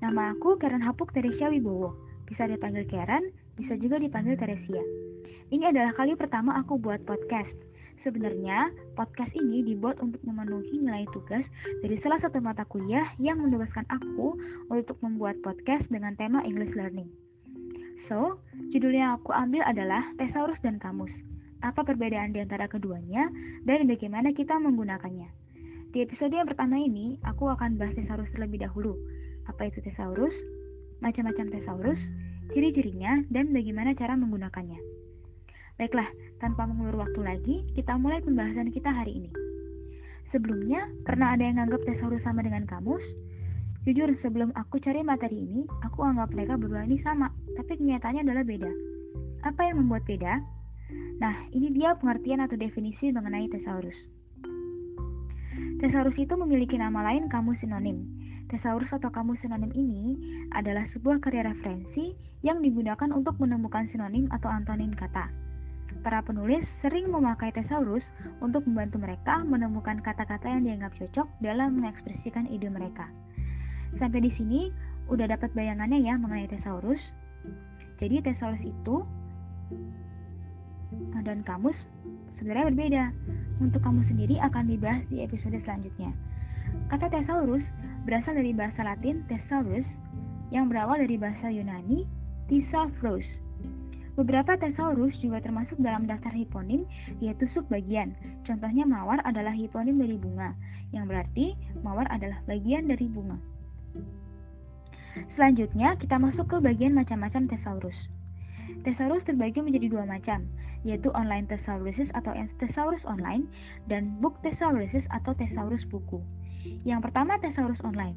Nama aku Karen Hapuk Teresia Wibowo. Bisa dipanggil Karen, bisa juga dipanggil Teresia. Ini adalah kali pertama aku buat podcast. Sebenarnya, podcast ini dibuat untuk memenuhi nilai tugas dari salah satu mata kuliah yang menugaskan aku untuk membuat podcast dengan tema English Learning. So, judul yang aku ambil adalah Thesaurus dan Kamus. Apa perbedaan di antara keduanya dan bagaimana kita menggunakannya. Di episode yang pertama ini, aku akan bahas Thesaurus terlebih dahulu. Apa itu Thesaurus? Macam-macam Thesaurus, ciri-cirinya, dan bagaimana cara menggunakannya. Baiklah, tanpa mengulur waktu lagi, kita mulai pembahasan kita hari ini. Sebelumnya, pernah ada yang nganggap tesaurus sama dengan kamus? Jujur, sebelum aku cari materi ini, aku anggap mereka berdua ini sama, tapi kenyataannya adalah beda. Apa yang membuat beda? Nah, ini dia pengertian atau definisi mengenai tesaurus. Tesaurus itu memiliki nama lain kamus sinonim. Tesaurus atau kamus sinonim ini adalah sebuah karya referensi yang digunakan untuk menemukan sinonim atau antonim kata. Para penulis sering memakai tesaurus untuk membantu mereka menemukan kata-kata yang dianggap cocok dalam mengekspresikan ide mereka. Sampai di sini udah dapat bayangannya ya mengenai tesaurus. Jadi tesaurus itu dan kamus sebenarnya berbeda. Untuk kamus sendiri akan dibahas di episode selanjutnya. Kata tesaurus berasal dari bahasa Latin thesaurus yang berawal dari bahasa Yunani thesaurus Beberapa tesaurus juga termasuk dalam daftar hiponim, yaitu subbagian. Contohnya mawar adalah hiponim dari bunga, yang berarti mawar adalah bagian dari bunga. Selanjutnya, kita masuk ke bagian macam-macam tesaurus. Tesaurus terbagi menjadi dua macam, yaitu online thesauruses atau thesaurus online dan book thesauruses atau thesaurus buku. Yang pertama thesaurus online.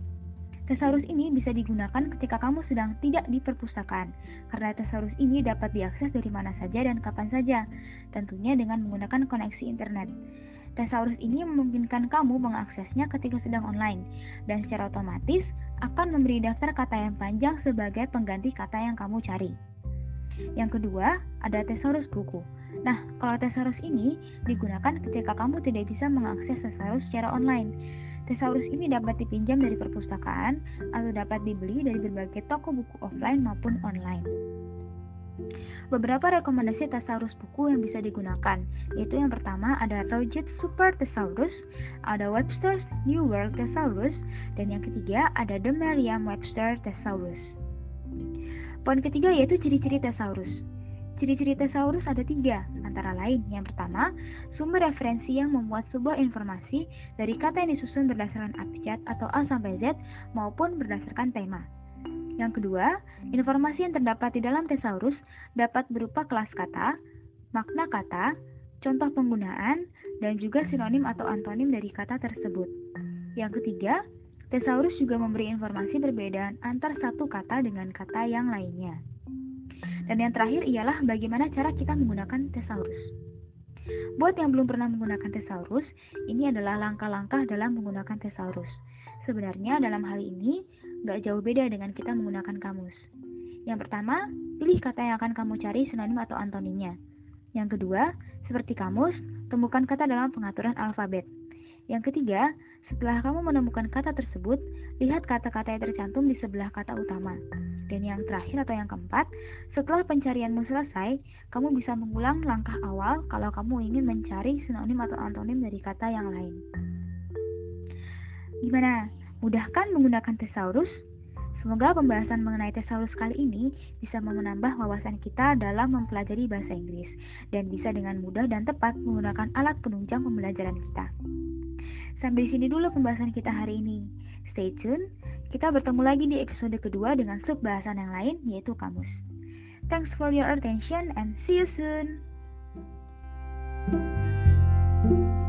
Tesaurus ini bisa digunakan ketika kamu sedang tidak di perpustakaan, karena tesaurus ini dapat diakses dari mana saja dan kapan saja, tentunya dengan menggunakan koneksi internet. Tesaurus ini memungkinkan kamu mengaksesnya ketika sedang online, dan secara otomatis akan memberi daftar kata yang panjang sebagai pengganti kata yang kamu cari. Yang kedua, ada tesaurus buku. Nah, kalau tesaurus ini digunakan ketika kamu tidak bisa mengakses tesaurus secara online, Tesaurus ini dapat dipinjam dari perpustakaan atau dapat dibeli dari berbagai toko buku offline maupun online. Beberapa rekomendasi tesaurus buku yang bisa digunakan, yaitu yang pertama ada Roget Super Thesaurus, ada Webster's New World Thesaurus, dan yang ketiga ada The Merriam-Webster Thesaurus. Poin ketiga yaitu ciri-ciri tesaurus. Ciri-ciri tesaurus ada tiga, antara lain yang pertama, sumber referensi yang memuat sebuah informasi dari kata yang disusun berdasarkan abjad atau A sampai Z maupun berdasarkan tema. Yang kedua, informasi yang terdapat di dalam tesaurus dapat berupa kelas kata, makna kata, contoh penggunaan, dan juga sinonim atau antonim dari kata tersebut. Yang ketiga, tesaurus juga memberi informasi perbedaan antar satu kata dengan kata yang lainnya. Dan yang terakhir ialah bagaimana cara kita menggunakan tesaurus. Buat yang belum pernah menggunakan tesaurus, ini adalah langkah-langkah dalam menggunakan tesaurus. Sebenarnya dalam hal ini nggak jauh beda dengan kita menggunakan kamus. Yang pertama, pilih kata yang akan kamu cari sinonim atau antonimnya. Yang kedua, seperti kamus, temukan kata dalam pengaturan alfabet. Yang ketiga, setelah kamu menemukan kata tersebut, lihat kata-kata yang tercantum di sebelah kata utama. Dan yang terakhir atau yang keempat, setelah pencarianmu selesai, kamu bisa mengulang langkah awal kalau kamu ingin mencari sinonim atau antonim dari kata yang lain. Gimana? Mudah kan menggunakan tesaurus? Semoga pembahasan mengenai tesaurus kali ini bisa menambah wawasan kita dalam mempelajari bahasa Inggris dan bisa dengan mudah dan tepat menggunakan alat penunjang pembelajaran kita. Sampai sini dulu pembahasan kita hari ini. Stay tune, kita bertemu lagi di episode kedua dengan sub bahasan yang lain yaitu kamus. Thanks for your attention and see you soon. thank you